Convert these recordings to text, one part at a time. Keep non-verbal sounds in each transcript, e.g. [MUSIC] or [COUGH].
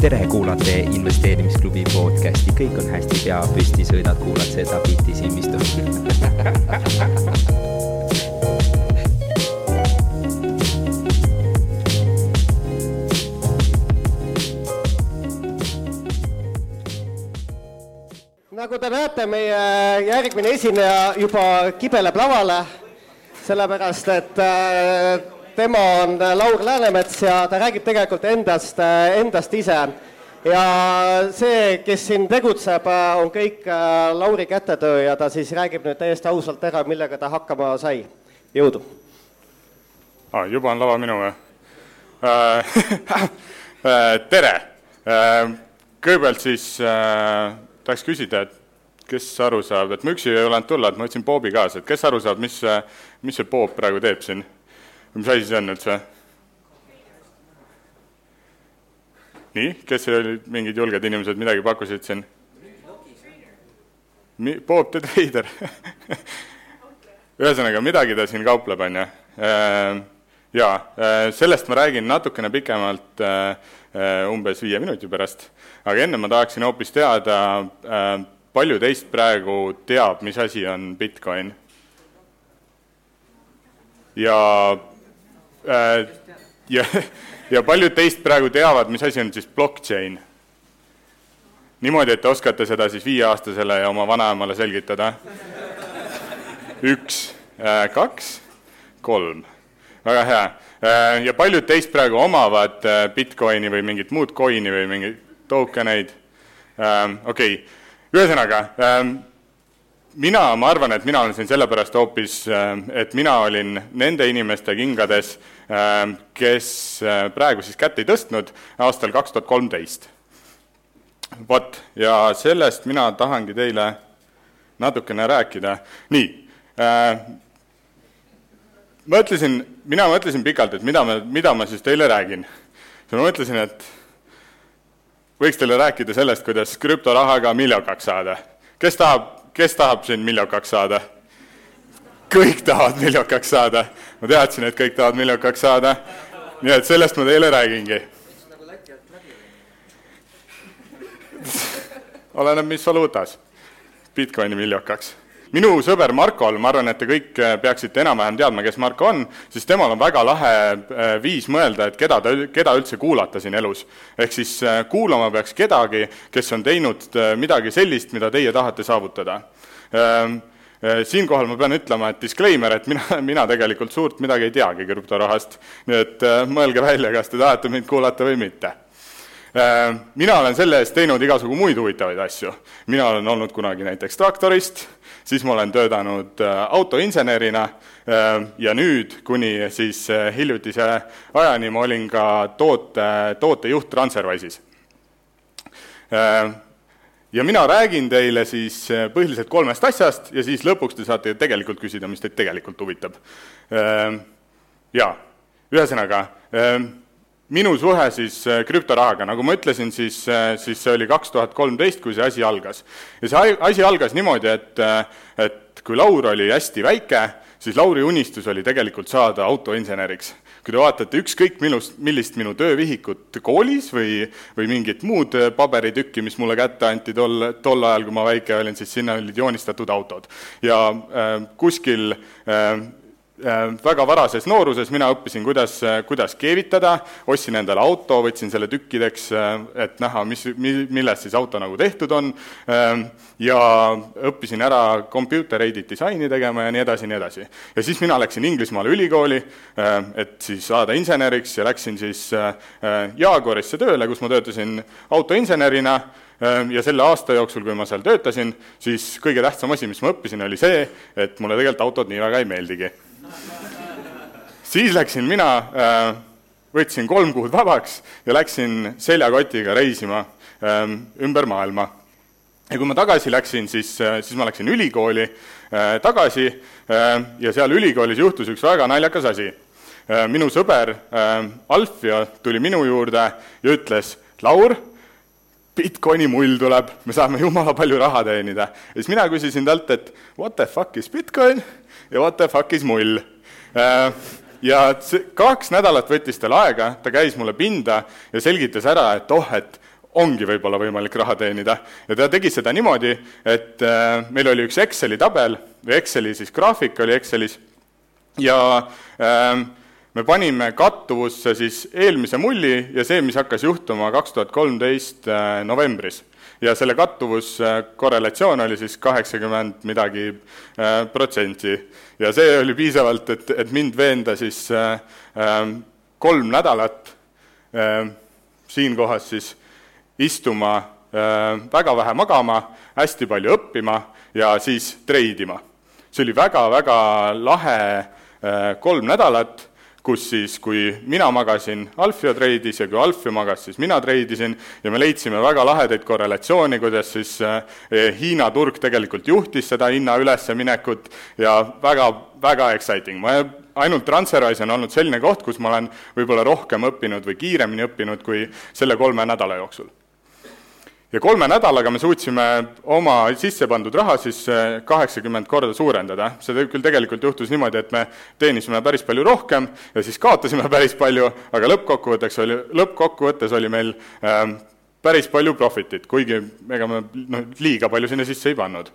tere, kuulate investeerimisklubi podcasti, kõik on hästi, pea püsti, sõidad, kuulad seda bitti silmistu [LAUGHS] nagu te näete, meie järgmine esineja juba kibeleb lavale, sellepärast et äh, tema on Laur Läänemets ja ta räägib tegelikult endast, endast ise. ja see, kes siin tegutseb, on kõik Lauri kätetöö ja ta siis räägib nüüd täiesti ausalt ära, millega ta hakkama sai. jõudu ah,! juba on lava minu või [LAUGHS] tere! kõigepealt siis äh, tahaks küsida, et kes aru saab, et ma üksi ei olnud tulla, et ma võtsin Boobi kaasa, et kes aru saab, mis see, mis see Bob praegu teeb siin? mis asi see on üldse? nii, kes olid mingid julged inimesed, midagi pakkusid siin? Mi-, Bob the Trader [LAUGHS] ühesõnaga, midagi ta siin kaupleb, on ju. Äh, jaa, äh, sellest ma räägin natukene pikemalt äh, umbes viie minuti pärast, aga enne ma tahaksin hoopis teada, palju teist praegu teab, mis asi on Bitcoin? ja Äh, ja, [LAUGHS] ja paljud teist praegu teavad, mis asi on siis blockchain. niimoodi, et te oskate seda siis viieaastasele ja oma vanaemale selgitada. üks, äh, kaks, kolm, väga hea. Äh, ja paljud teist praegu omavad Bitcoini või mingit muud coin'i või mingeid token eid. okei okay., ühesõnaga mina, ma arvan, et mina olen siin sellepärast hoopis, et mina olin nende inimeste kingades, Ähm, kes äh, praegu siis kätt ei tõstnud aastal kaks tuhat kolmteist. vot, ja sellest mina tahangi teile natukene rääkida. nii äh,, mõtlesin, mina mõtlesin pikalt, et mida me, mida ma siis teile räägin. siis ma mõtlesin, et võiks teile rääkida sellest, kuidas krüptorahaga miljokaks saada. kes tahab, kes tahab siin miljokaks saada? kõik tahavad miljokaks saada. ma teadsin, et kõik tahavad miljokaks saada. nii et sellest ma teile räägingi. oleneb, mis valuutas. Bitcoini miljokaks minu sõber Markol, ma arvan, et te kõik peaksite enam-vähem teadma, kes Marko on, siis temal on väga lahe äh, viis mõelda, et keda ta, keda üldse kuulata siin elus. ehk siis äh, kuulama peaks kedagi, kes on teinud midagi sellist, mida teie tahate saavutada Äh, siinkohal ma pean ütlema, et disclaimer, et mina, [LAUGHS] mina tegelikult suurt midagi ei teagi krüptorahast, nii et mõelge välja, kas te tahate mind kuulata või mitte. Äh, mina olen selle eest teinud igasugu muid huvitavaid asju. mina olen olnud kunagi näiteks traktorist, siis ma olen töötanud autoinsenerina ja nüüd kuni siis hiljutise ajani ma olin ka toote, tootejuht Transferwise'is ja mina räägin teile siis äh, põhiliselt kolmest asjast ja siis lõpuks te saate tegelikult küsida, mis teid tegelikult huvitab. Jaa, ühesõnaga, minu suhe siis äh, krüptorahaga, nagu ma ütlesin, siis, äh, siis see oli kaks tuhat kolmteist, kui see asi algas. ja see asi algas niimoodi, et, et kui Laur oli hästi väike, siis Lauri unistus oli tegelikult saada autoinseneriks kui te vaatate ükskõik minust, millist minu töövihikut koolis või, või mingit muud paberitükki, mis mulle kätte anti tol, tol ajal, kui ma väike olin, siis sinna olid joonistatud autod. ja äh, kuskil äh, Äh, väga varases nooruses mina õppisin, kuidas, äh, kuidas keevitada, ostsin endale auto, võtsin selle tükkideks, äh, et näha, mis, mi-, millest siis auto nagu tehtud on, ja õppisin ära computer aided disaini tegema ja nii edasi ja nii edasi. ja siis mina läksin Inglismaale ülikooli, et siis saada inseneriks ja läksin siis Jaguarisse tööle, kus ma töötasin autoinsenerina, ja selle aasta jooksul, kui ma seal töötasin, siis kõige tähtsam asi, mis ma õppisin, oli see, et mulle tegelikult autod nii väga ei meeldigi siis läksin mina, äh, võtsin kolm kuud vabaks ja läksin seljakotiga reisima ähm, ümber maailma. ja kui ma tagasi läksin, siis, äh, siis ma läksin ülikooli äh, tagasi ja seal ülikoolis juhtus üks väga naljakas asi. minu sõber Alfio tuli minu juurde ja ütles, Laur, Bitcoini mull tuleb, me saame jumala palju raha teenida. ja siis mina küsisin talt, et what the fuck is Bitcoin ja what the fuck is mull äh, ja kaks nädalat võttis tal aega, ta käis mulle pinda ja selgitas ära, et oh, et ongi võib-olla võimalik raha teenida. ja ta tegi seda niimoodi, et äh, meil oli üks Exceli tabel või Exceli siis graafik oli Excelis ja äh, me panime kattuvusse siis eelmise mulli ja see, mis hakkas juhtuma kaks tuhat kolmteist äh, novembris ja selle kattuvuskorrelatsioon oli siis kaheksakümmend midagi äh, protsenti. ja see oli piisavalt, et, et mind veenda siis äh, äh, kolm nädalat äh, siinkohas siis istuma äh,, väga vähe magama, hästi palju õppima ja siis treidima. see oli väga-väga lahe äh, kolm nädalat kus siis, kui mina magasin, Alfio treidis ja kui Alfio magas, siis mina treidisin ja me leidsime väga lahedaid korrelatsioone, kuidas siis eh, Hiina turg tegelikult juhtis seda hinna üleseminekut ja väga, väga exciting. ma ainult Transferwise on olnud selline koht, kus ma olen võib-olla rohkem õppinud või kiiremini õppinud kui selle kolme nädala jooksul ja kolme nädalaga me suutsime oma sisse pandud raha siis eh, kaheksakümmend korda suurendada. see küll tegelikult juhtus niimoodi, et me teenisime päris palju rohkem ja siis kaotasime [LAUGHS] päris palju, aga lõppkokkuvõtteks oli, lõppkokkuvõttes oli meil äh, päris palju profitit, kuigi ega me noh, liiga palju sinna sisse ei pannud.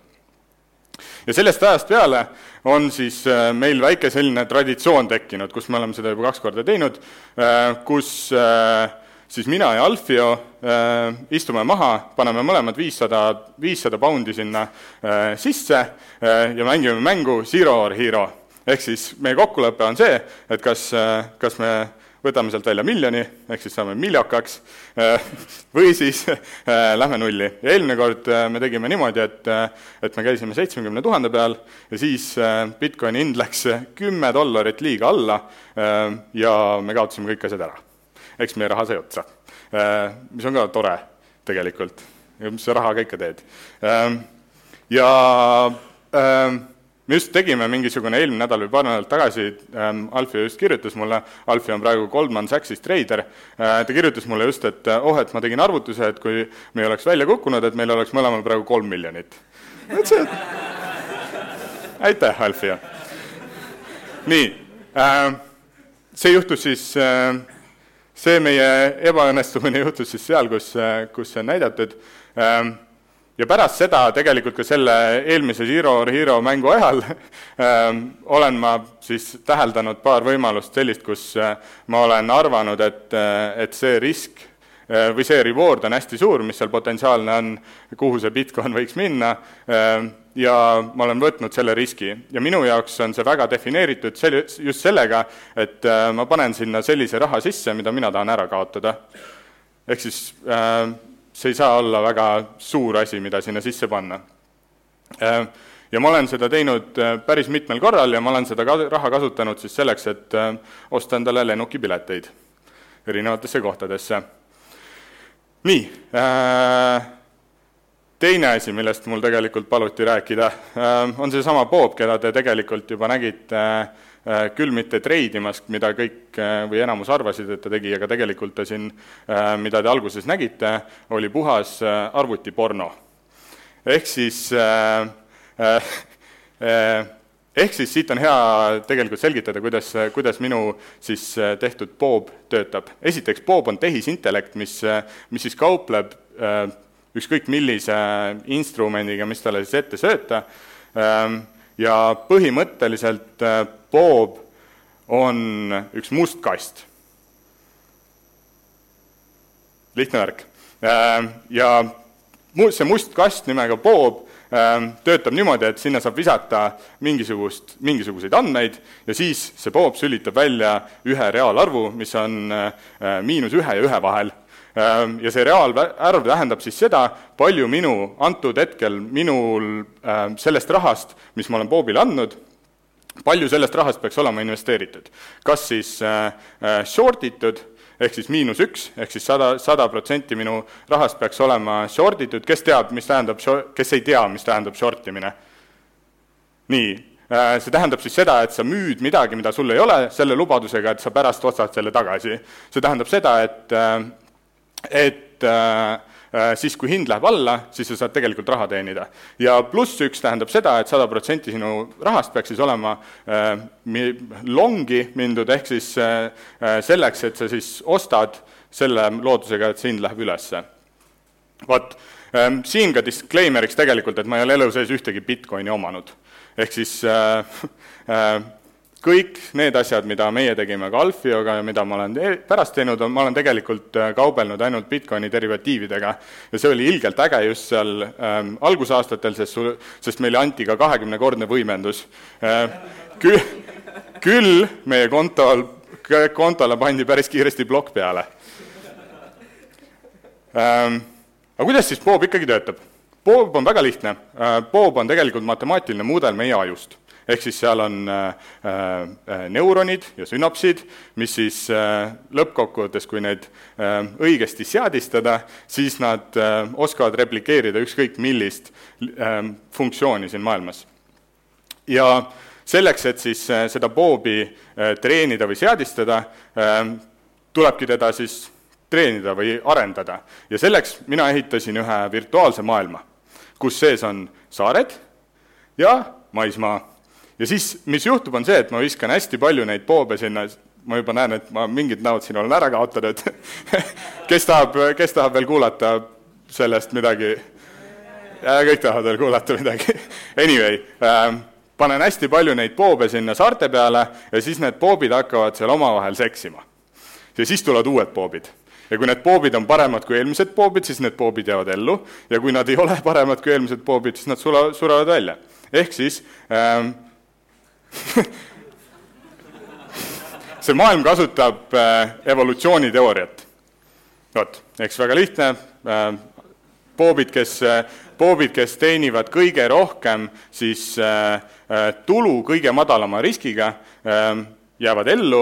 ja sellest ajast peale on siis äh, meil väike selline traditsioon tekkinud, kus me oleme seda juba kaks korda teinud äh,, kus äh, siis mina ja Alfio äh, istume maha, paneme mõlemad viissada, viissada poundi sinna äh, sisse äh, ja mängime mängu Zero or Hero. ehk siis meie kokkulepe on see, et kas äh,, kas me võtame sealt välja miljoni, ehk siis saame miljakaks, äh, [LAUGHS] või siis äh, lähme nulli. ja eelmine kord äh, me tegime niimoodi, et, et me käisime seitsmekümne tuhande peal ja siis Bitcoini hind läks kümme dollarit liiga alla ja me kaotasime kõik asjad ära eks meie raha sai otsa. Äh, mis on ka tore tegelikult, mis sa rahaga ikka teed. Ähm, ja ähm, me just tegime mingisugune eelmine nädal või paar nädalat tagasi, ähm, Alfio just kirjutas mulle, Alfio on praegu Goldman Sachsis treider, äh, ta kirjutas mulle just, et oh, et ma tegin arvutuse, et kui me oleks välja kukkunud, et meil oleks mõlemal praegu kolm miljonit. ma ütlesin, et aitäh, Alfio. nii, see juhtus siis see meie ebaõnnestumine juhtus siis seal, kus, kus see on näidatud, ähm, ja pärast seda tegelikult ka selle eelmise Zero or Hero mängu ajal ähm, olen ma siis täheldanud paar võimalust sellist, kus äh, ma olen arvanud, et, äh, et see risk äh, või see reward on hästi suur, mis seal potentsiaalne on, kuhu see Bitcoin võiks minna, ähm, ja ma olen võtnud selle riski ja minu jaoks on see väga defineeritud sel-, just sellega, et äh, ma panen sinna sellise raha sisse, mida mina tahan ära kaotada. ehk siis äh, see ei saa olla väga suur asi, mida sinna sisse panna äh,. ja ma olen seda teinud päris mitmel korral ja ma olen seda ka-, raha kasutanud siis selleks, et osta endale lennukipileteid erinevatesse kohtadesse. nii äh,, teine asi, millest mul tegelikult paluti rääkida, ähm, on seesama Bob, keda te tegelikult juba nägite äh, küll mitte treidimas, mida kõik äh, või enamus arvasid, et ta tegi, aga tegelikult ta siin, äh, mida te alguses nägite, oli puhas arvutiporno. ehk siis ehk siis siit on hea tegelikult selgitada, kuidas, kuidas minu siis tehtud Bob töötab. esiteks, Bob on tehisintellekt, mis, mis siis kaupleb ükskõik millise instrumendiga, mis talle siis ette sööta, ähm, ja põhimõtteliselt äh, Bob on üks must kast. lihtne värk. Ähm, ja see must kast nimega Bob ähm, töötab niimoodi, et sinna saab visata mingisugust, mingisuguseid andmeid ja siis see Bob sülitab välja ühe reaalarvu, mis on äh, miinus ühe ja ühe vahel ja see reaalarv tähendab siis seda, palju minu antud hetkel, minul ehm, sellest rahast, mis ma olen Bobile andnud, palju sellest rahast peaks olema investeeritud. kas siis äh, äh, short itud, ehk siis miinus üks, ehk siis sada, sada protsenti minu rahast peaks olema short itud, kes teab, mis tähendab, kes ei tea, mis tähendab short imine? nii, äh, see tähendab siis seda, et sa müüd midagi, mida sul ei ole, selle lubadusega, et sa pärast ostad selle tagasi. see tähendab seda, et et äh, siis kui hind läheb alla, siis sa saad tegelikult raha teenida. ja pluss üks tähendab seda et, et sada protsenti sinu rahast peaks siis olema longi mindud, ehk siis selleks, et sa siis ostad selle loodusega, et see hind läheb ülesse. vot, siin ka disclaimer'iks tegelikult, et ma ei ole elu sees ühtegi Bitcoini omanud. ehk siis äh, [LAUGHS] äh, kõik need asjad, mida meie tegime ka Alfioga ja mida ma olen pärast teinud, on, ma olen tegelikult äh, kaubelnud ainult Bitcoini derivatiividega. ja see oli ilgelt äge just seal ähm, algusaastatel, sest sul, sest meile anti ka kahekümnekordne võimendus äh,. Küll, küll meie kontol, kontole pandi päris kiiresti plokk peale ähm,. aga kuidas siis Bob ikkagi töötab? Bob on väga lihtne äh,, Bob on tegelikult matemaatiline mudel meie ajust ehk siis seal on äh, äh, neuronid ja sünapsid, mis siis äh, lõppkokkuvõttes, kui neid õigesti seadistada, siis nad oskavad replikeerida ükskõik millist funktsiooni siin maailmas. ja selleks, et siis seda Bobi äh, treenida või seadistada tulebki teda siis treenida või arendada. ja selleks mina ehitasin ühe virtuaalse maailma, kus sees on saared ja maismaa ja siis, mis juhtub, on see, et ma viskan hästi palju neid poobe sinna, ma juba näen, et ma mingid näod siin olen ära kaotanud [LAUGHS] kes tahab, kes tahab veel kuulata sellest midagi? kõik tahavad veel kuulata midagi [LAUGHS] Anyway äh,, panen hästi palju neid poobe sinna saarte peale ja siis need poobid hakkavad seal omavahel seksima. ja siis tulevad uued poobid ja kui need poobid on paremad kui eelmised poobid, siis need poobid jäävad ellu ja kui nad ei ole paremad kui eelmised poobid, siis nad sula, surevad välja. ehk siis ähm, [LAUGHS] see maailm kasutab äh, evolutsiooniteooriat. vot, eks väga lihtne, äh, poobid, kes, äh, poobid, kes teenivad kõige rohkem siis tulu kõige madalama riskiga, jäävad ellu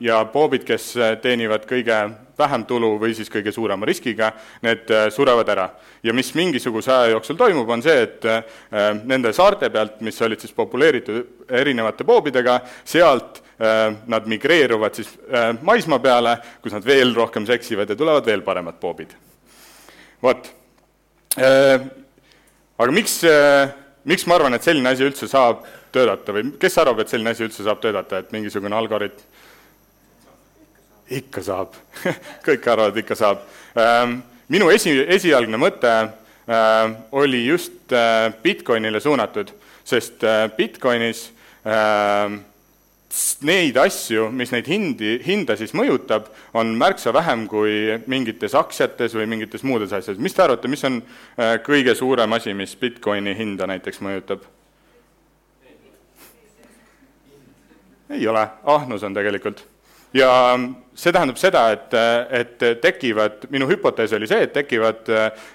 ja poobid, kes teenivad kõige vähem tulu või siis kõige suurema riskiga, need äh, surevad ära. ja mis mingisuguse aja jooksul toimub, on see, et äh, nende saarte pealt, mis olid siis populeeritud erinevate poobidega, sealt äh, nad migreeruvad siis maismaa peale, kus nad veel rohkem seksivad ja tulevad veel paremad poobid. vot. Aga miks, miks ma arvan, et selline asi üldse saab töötada või kes arvab, et selline asi üldse saab töötada, et mingisugune algoritm ikka saab [LAUGHS] kõik arvavad, ikka saab. Ähm, minu esi, esialgne mõte äh, oli just äh, Bitcoinile suunatud, sest äh, Bitcoinis ähm, neid asju, mis neid hindi, hinda siis mõjutab, on märksa vähem kui mingites aktsiates või mingites muudes asjades. mis te arvate, mis on kõige suurem asi, mis Bitcoini hinda näiteks mõjutab? ei ole, ahnus on tegelikult ja see tähendab seda, et, et tekivad, minu hüpotees oli see, et tekivad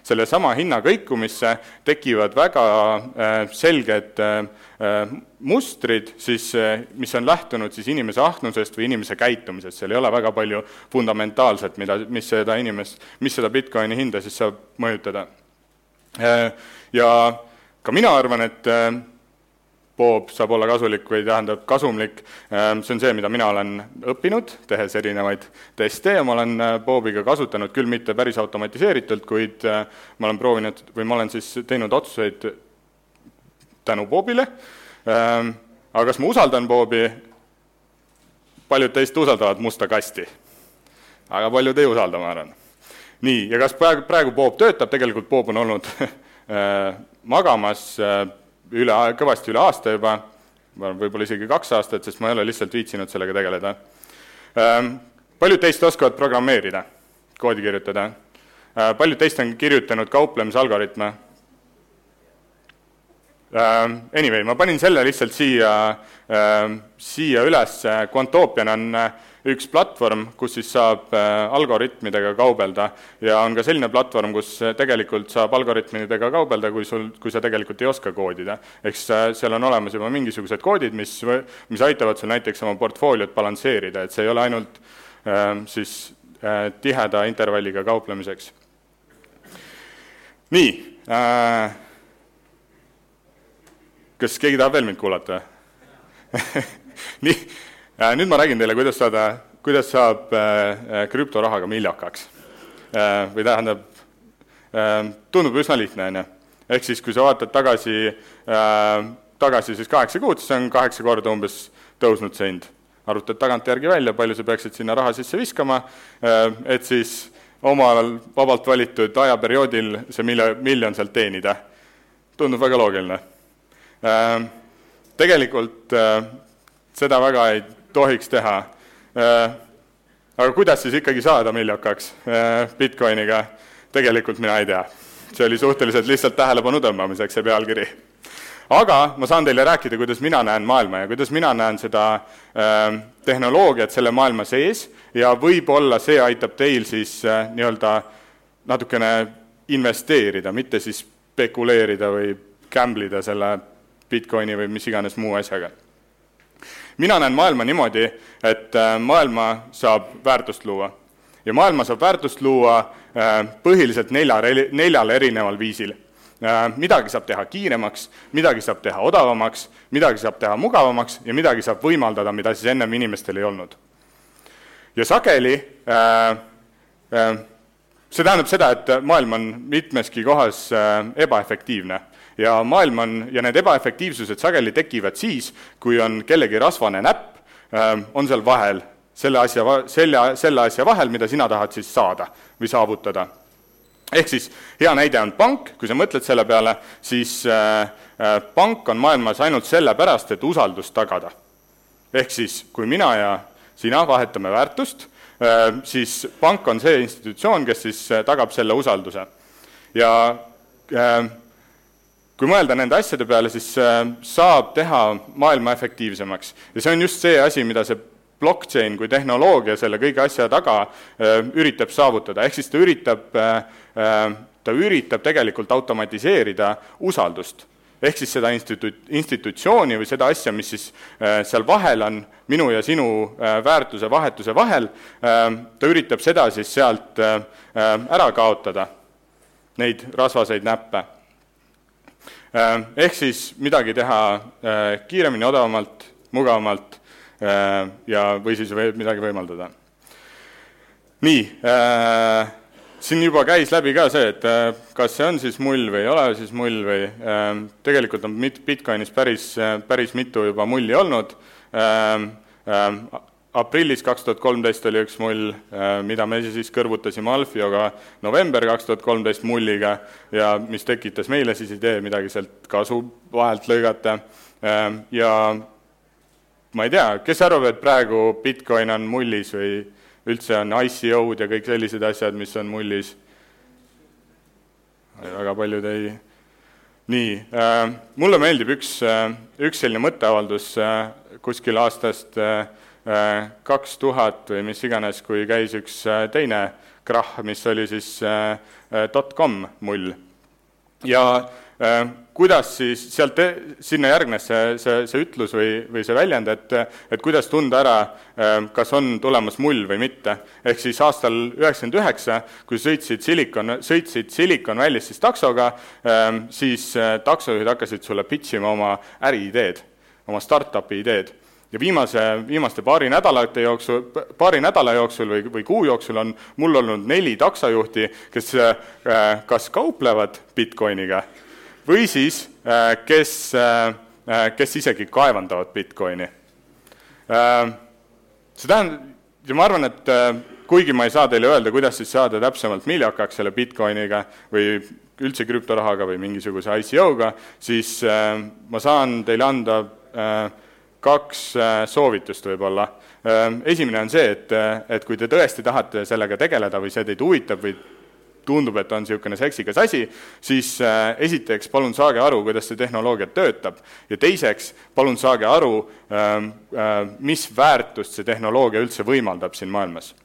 sellesama hinna kõikumisse, tekivad väga äh, selged äh, mustrid siis, äh, mis on lähtunud siis inimese ahnusest või inimese käitumisest, seal ei ole väga palju fundamentaalset, mida, mis seda inimest, mis seda Bitcoini hinda siis saab mõjutada. Ja ka mina arvan, et Bob saab olla kasulik või tähendab kasumlik, ähm, see on see, mida mina olen õppinud, tehes erinevaid teste ja ma olen äh, Bobiga kasutanud, küll mitte päris automatiseeritult, kuid äh, ma olen proovinud või ma olen siis teinud otsuseid tänu Bobile, ähm, aga kas ma usaldan Bobi, paljud teist usaldavad musta kasti. aga paljud ei usalda, ma arvan. nii, ja kas praegu, praegu Bob töötab, tegelikult Bob on olnud [LAUGHS] äh, magamas üle, kõvasti üle aasta juba, võib-olla isegi kaks aastat, sest ma ei ole lihtsalt viitsinud sellega tegeleda. Ähm, paljud teist oskavad programmeerida, koodi kirjutada. Äh, paljud teist on kirjutanud kauplemisalgoritme. Ähm, anyway, ma panin selle lihtsalt siia, ähm, siia üles, Quantopian on üks platvorm, kus siis saab äh, algoritmidega kaubelda ja on ka selline platvorm, kus äh, tegelikult saab algoritmidega kaubelda, kui sul, kui sa tegelikult ei oska koodida. ehk siis äh, seal on olemas juba mingisugused koodid, mis, mis aitavad sul näiteks oma portfooliot balansseerida, et see ei ole ainult äh, siis äh, tiheda intervalliga kauplemiseks. nii äh,, kas keegi tahab veel mind kuulata [LAUGHS] nii Äh, nüüd ma räägin teile, kuidas saada, kuidas saab äh, äh, krüptorahaga miljakaks. või tähendab, tundub üsna lihtne, on ju. ehk siis, kui sa vaatad tagasi, tagasi siis kaheksa kuud, siis on kaheksa korda umbes tõusnud see hind. arvutad tagantjärgi välja, palju sa peaksid sinna raha sisse viskama, et siis omal vabalt valitud ajaperioodil see miljon, miljon sealt teenida. tundub väga loogiline. Äh, tegelikult äh, seda väga ei tohiks teha. Äh, aga kuidas siis ikkagi saada miljonakaks Bitcoiniga, tegelikult mina ei tea. see oli suhteliselt lihtsalt tähelepanu tõmbamiseks, see pealkiri aga ma saan teile rääkida, kuidas mina näen maailma ja kuidas mina näen seda tehnoloogiat selle maailma sees ja võib-olla see aitab teil siis nii-öelda natukene investeerida, mitte siis spekuleerida või gamble ida selle Bitcoini või mis iganes muu asjaga. mina näen maailma niimoodi, et äh, maailma saab väärtust luua. ja maailma saab väärtust luua äh, põhiliselt neljal, neljal erineval viisil Äh, midagi saab teha kiiremaks, midagi saab teha odavamaks, midagi saab teha mugavamaks ja midagi saab võimaldada, mida siis ennem inimestel ei olnud. ja sageli see tähendab seda, et maailm on mitmeski kohas ebaefektiivne ja maailm on, ja need ebaefektiivsused sageli tekivad siis, kui on kellegi rasvane näpp, äh, on seal vahel, selle asja, selle, selle asja vahel, mida sina tahad siis saada või saavutada ehk siis hea näide on pank, kui sa mõtled selle peale, siis äh, äh, pank on maailmas ainult sellepärast, et usaldust tagada. ehk siis, kui mina ja sina vahetame väärtust, äh, siis pank on see institutsioon, kes siis tagab selle usalduse. ja kui mõelda nende asjade peale, siis saab teha maailma efektiivsemaks ja see on just see asi, mida see blockchain kui tehnoloogia selle kõige asja taga üritab saavutada, ehk siis ta üritab Äh, ta üritab tegelikult automatiseerida usaldust. ehk siis seda institu-, institutsiooni või seda asja, mis siis äh, seal vahel on, minu ja sinu äh, väärtuse vahetuse vahel, ta üritab seda siis sealt ära kaotada, neid rasvaseid näppe. Ehk siis midagi teha kiiremini, odavamalt, mugavamalt ja, või siis midagi võimaldada. nii äh,, siin juba käis läbi ka see, et äh, kas see on siis mull või ei ole siis mull või tegelikult on Bitcoinis päris, äh, päris mitu juba mulli olnud. Ähm, ähm, aprillis kaks tuhat kolmteist oli üks mull, äh, mida me siis kõrvutasime Alfioga november kaks tuhat kolmteist mulliga ja mis tekitas meile siis idee midagi sealt kasu vahelt lõigata ja ma ei tea, kes arvab, et praegu Bitcoin on mullis või üldse on ICO-d ja kõik sellised asjad, mis on mullis. väga paljud ei. nii äh,, mulle meeldib üks äh,, üks selline mõtteavaldus äh, kuskil aastast äh, kaks tuhat või mis iganes, kui käis üks äh, teine krahh, mis oli siis äh dot-com mull. ja kuidas siis sealt, sinna järgnes see, see, see ütlus või, või see väljend, et et kuidas tunda ära, kas on tulemas mull või mitte. ehk siis aastal üheksakümmend üheksa, kui sõitsid Silicon, sõitsid Silicon Valley's siis taksoga, siis taksojuhid hakkasid sulle pitch ima oma äriideed, oma startup'i ideed ja viimase, viimaste paari nädalate jooksul, paari nädala jooksul või, või kuu jooksul on mul olnud neli taksojuhti, kes äh, kas kauplevad Bitcoiniga või siis äh, kes, äh, kes isegi kaevandavad Bitcoini. See tähendab, ja ma arvan, et kuigi ma ei saa teile öelda, kuidas siis saada täpsemalt miljakaks selle Bitcoiniga või üldse krüptorahaga või mingisuguse ICO-ga, siis ma saan teile anda kaks soovitust võib-olla. Esimene on see, et, et kui te tõesti tahate sellega tegeleda või see teid huvitab või tundub, et on niisugune seksikas asi, siis äh, esiteks palun saage aru, kuidas see tehnoloogia töötab ja teiseks palun saage aru, ähm, äh, mis väärtust see tehnoloogia üldse võimaldab siin maailmas.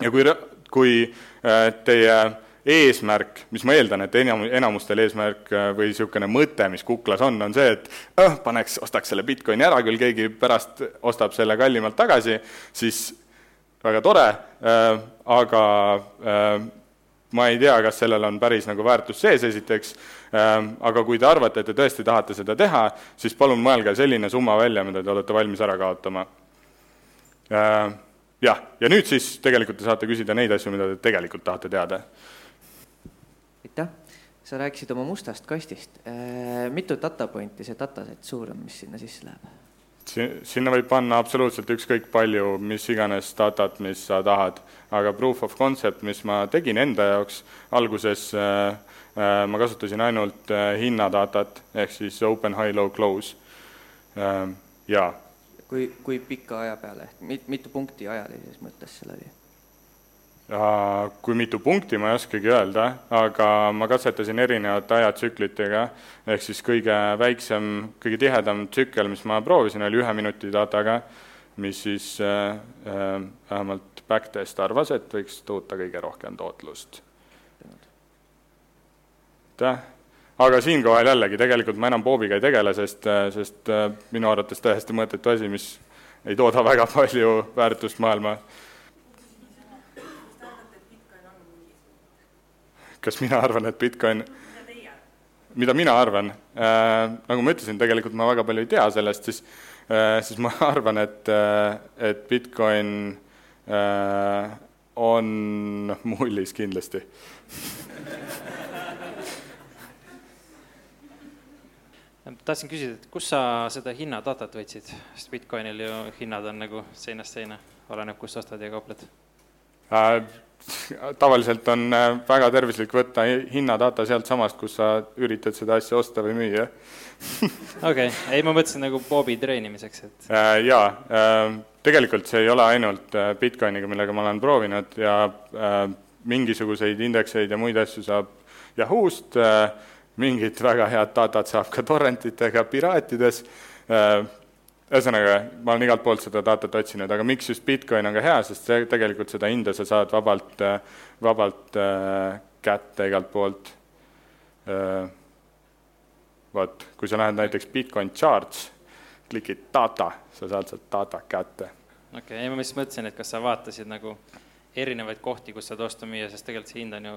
ja kui, kui äh, teie eesmärk, mis ma eeldan, et enam, enamustel eesmärk või niisugune mõte, mis kuklas on, on see, et õh, paneks, ostaks selle Bitcoini ära, küll keegi pärast ostab selle kallimalt tagasi, siis väga tore äh,, aga äh, ma ei tea, kas sellel on päris nagu väärtus sees, esiteks, ähm, aga kui te arvate, et te tõesti tahate seda teha, siis palun mõelge selline summa välja, mida te olete valmis ära kaotama. Ähm, jah, ja nüüd siis tegelikult te saate küsida neid asju, mida te tegelikult tahate teada. Aitäh, sa rääkisid oma mustast kastist, mitu data pointi see dataset suur on, mis sinna sisse läheb? sinna võib panna absoluutselt ükskõik palju, mis iganes datat, mis sa tahad, aga proof of concept, mis ma tegin enda jaoks, alguses äh, äh, ma kasutasin ainult äh, hinnadatat, ehk siis open, high, low, close äh,, jaa. kui, kui pika aja peale, mit-, mitu punkti ajalises mõttes see läbi? Kui mitu punkti, ma ei oskagi öelda, aga ma katsetasin erinevate ajatsüklitega, ehk siis kõige väiksem, kõige tihedam tsükkel, mis ma proovisin, oli ühe minuti dataga, mis siis äh, äh, vähemalt backtest arvas, et võiks toota kõige rohkem tootlust. aitäh! aga siinkohal jällegi, tegelikult ma enam Bobiga ei tegele, sest, äh, sest äh, minu arvates täiesti mõttetu asi, mis ei tooda väga palju väärtust maailma kas mina arvan, et Bitcoin mida mina arvan? Äh,, nagu ma ütlesin, tegelikult ma väga palju ei tea sellest, siis äh,, siis ma [LAUGHS] arvan, et äh,, et Bitcoin äh, on mullis kindlasti. Tahtsin küsida, et kus sa seda hinnadatat võtsid, sest Bitcoinil ju hinnad on nagu seinast seina, oleneb, kus ostad ja kaupled. Äh,? Tavaliselt on äh, väga tervislik võtta hinnadata sealtsamast, kus sa üritad seda asja osta või müüa. [LAUGHS] okei, ei ma mõtlesin nagu Bobi treenimiseks, et äh, jaa, äh, tegelikult see ei ole ainult Bitcoiniga, millega ma olen proovinud ja mingisuguseid indekseid ja muid asju saab Yahoo'st, mingit väga head datat saab ka torrentitega piraatides, ühesõnaga, ma olen igalt poolt seda datat otsinud, aga miks just Bitcoin on ka hea, sest see tegelikult seda hinda sa saad vabalt, vabalt äh, kätte igalt poolt äh,. vot, kui sa lähed näiteks Bitcoin charts, klikid data, sa saad sealt data kätte. okei okay,, ei ma lihtsalt mõtlesin, et kas sa vaatasid nagu erinevaid kohti, kus saad osta-müüa, sest tegelikult see hind on ju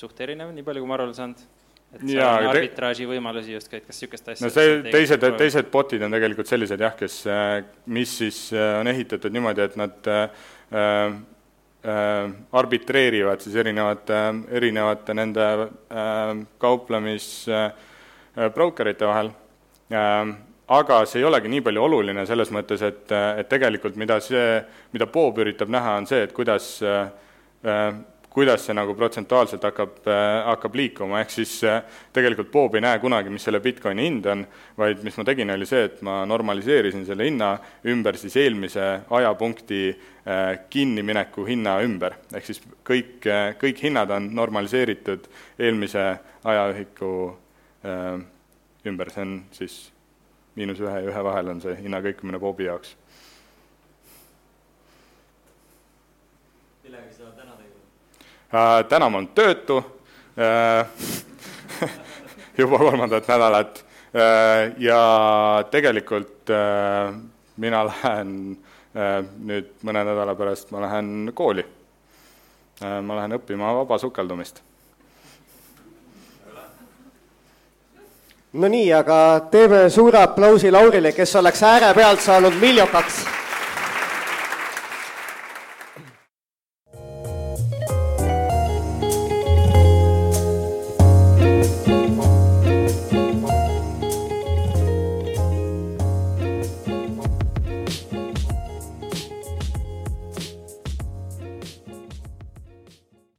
suht erinev, nii palju kui ma aru olen saanud et seal on arbitraaži võimalusi justkui, et kas niisugust asja no see, teised, teised botid on tegelikult sellised jah, kes, äh, mis siis äh, on ehitatud niimoodi, et nad äh, äh, arbitreerivad siis erinevate, erinevate nende äh, kauplemis äh, brokerite vahel. Äh,, aga see ei olegi nii palju oluline selles mõttes, et, et tegelikult mida see, mida Bob üritab näha, on see, et kuidas äh, kuidas see nagu protsentuaalselt hakkab, äh, hakkab liikuma, ehk siis äh, tegelikult Bob ei näe kunagi, mis selle Bitcoini hind on, vaid mis ma tegin, oli see, et ma normaliseerisin selle hinna ümber siis eelmise ajapunkti äh, kinnimineku hinna ümber. ehk siis kõik, kõik hinnad on normaliseeritud eelmise ajaühiku ümber, see on siis miinus ühe ja ühe vahel on see hinna kõikumine Bobi jaoks. Äh, täna ma olen töötu äh, [LAUGHS] juba kolmandat nädalat äh, ja tegelikult mina lähen nüüd mõne nädala pärast, ma lähen kooli. ma lähen õppima vabasukeldumist. no nii, aga teeme suure aplausi Laurile, kes oleks äärepealt saanud miljokaks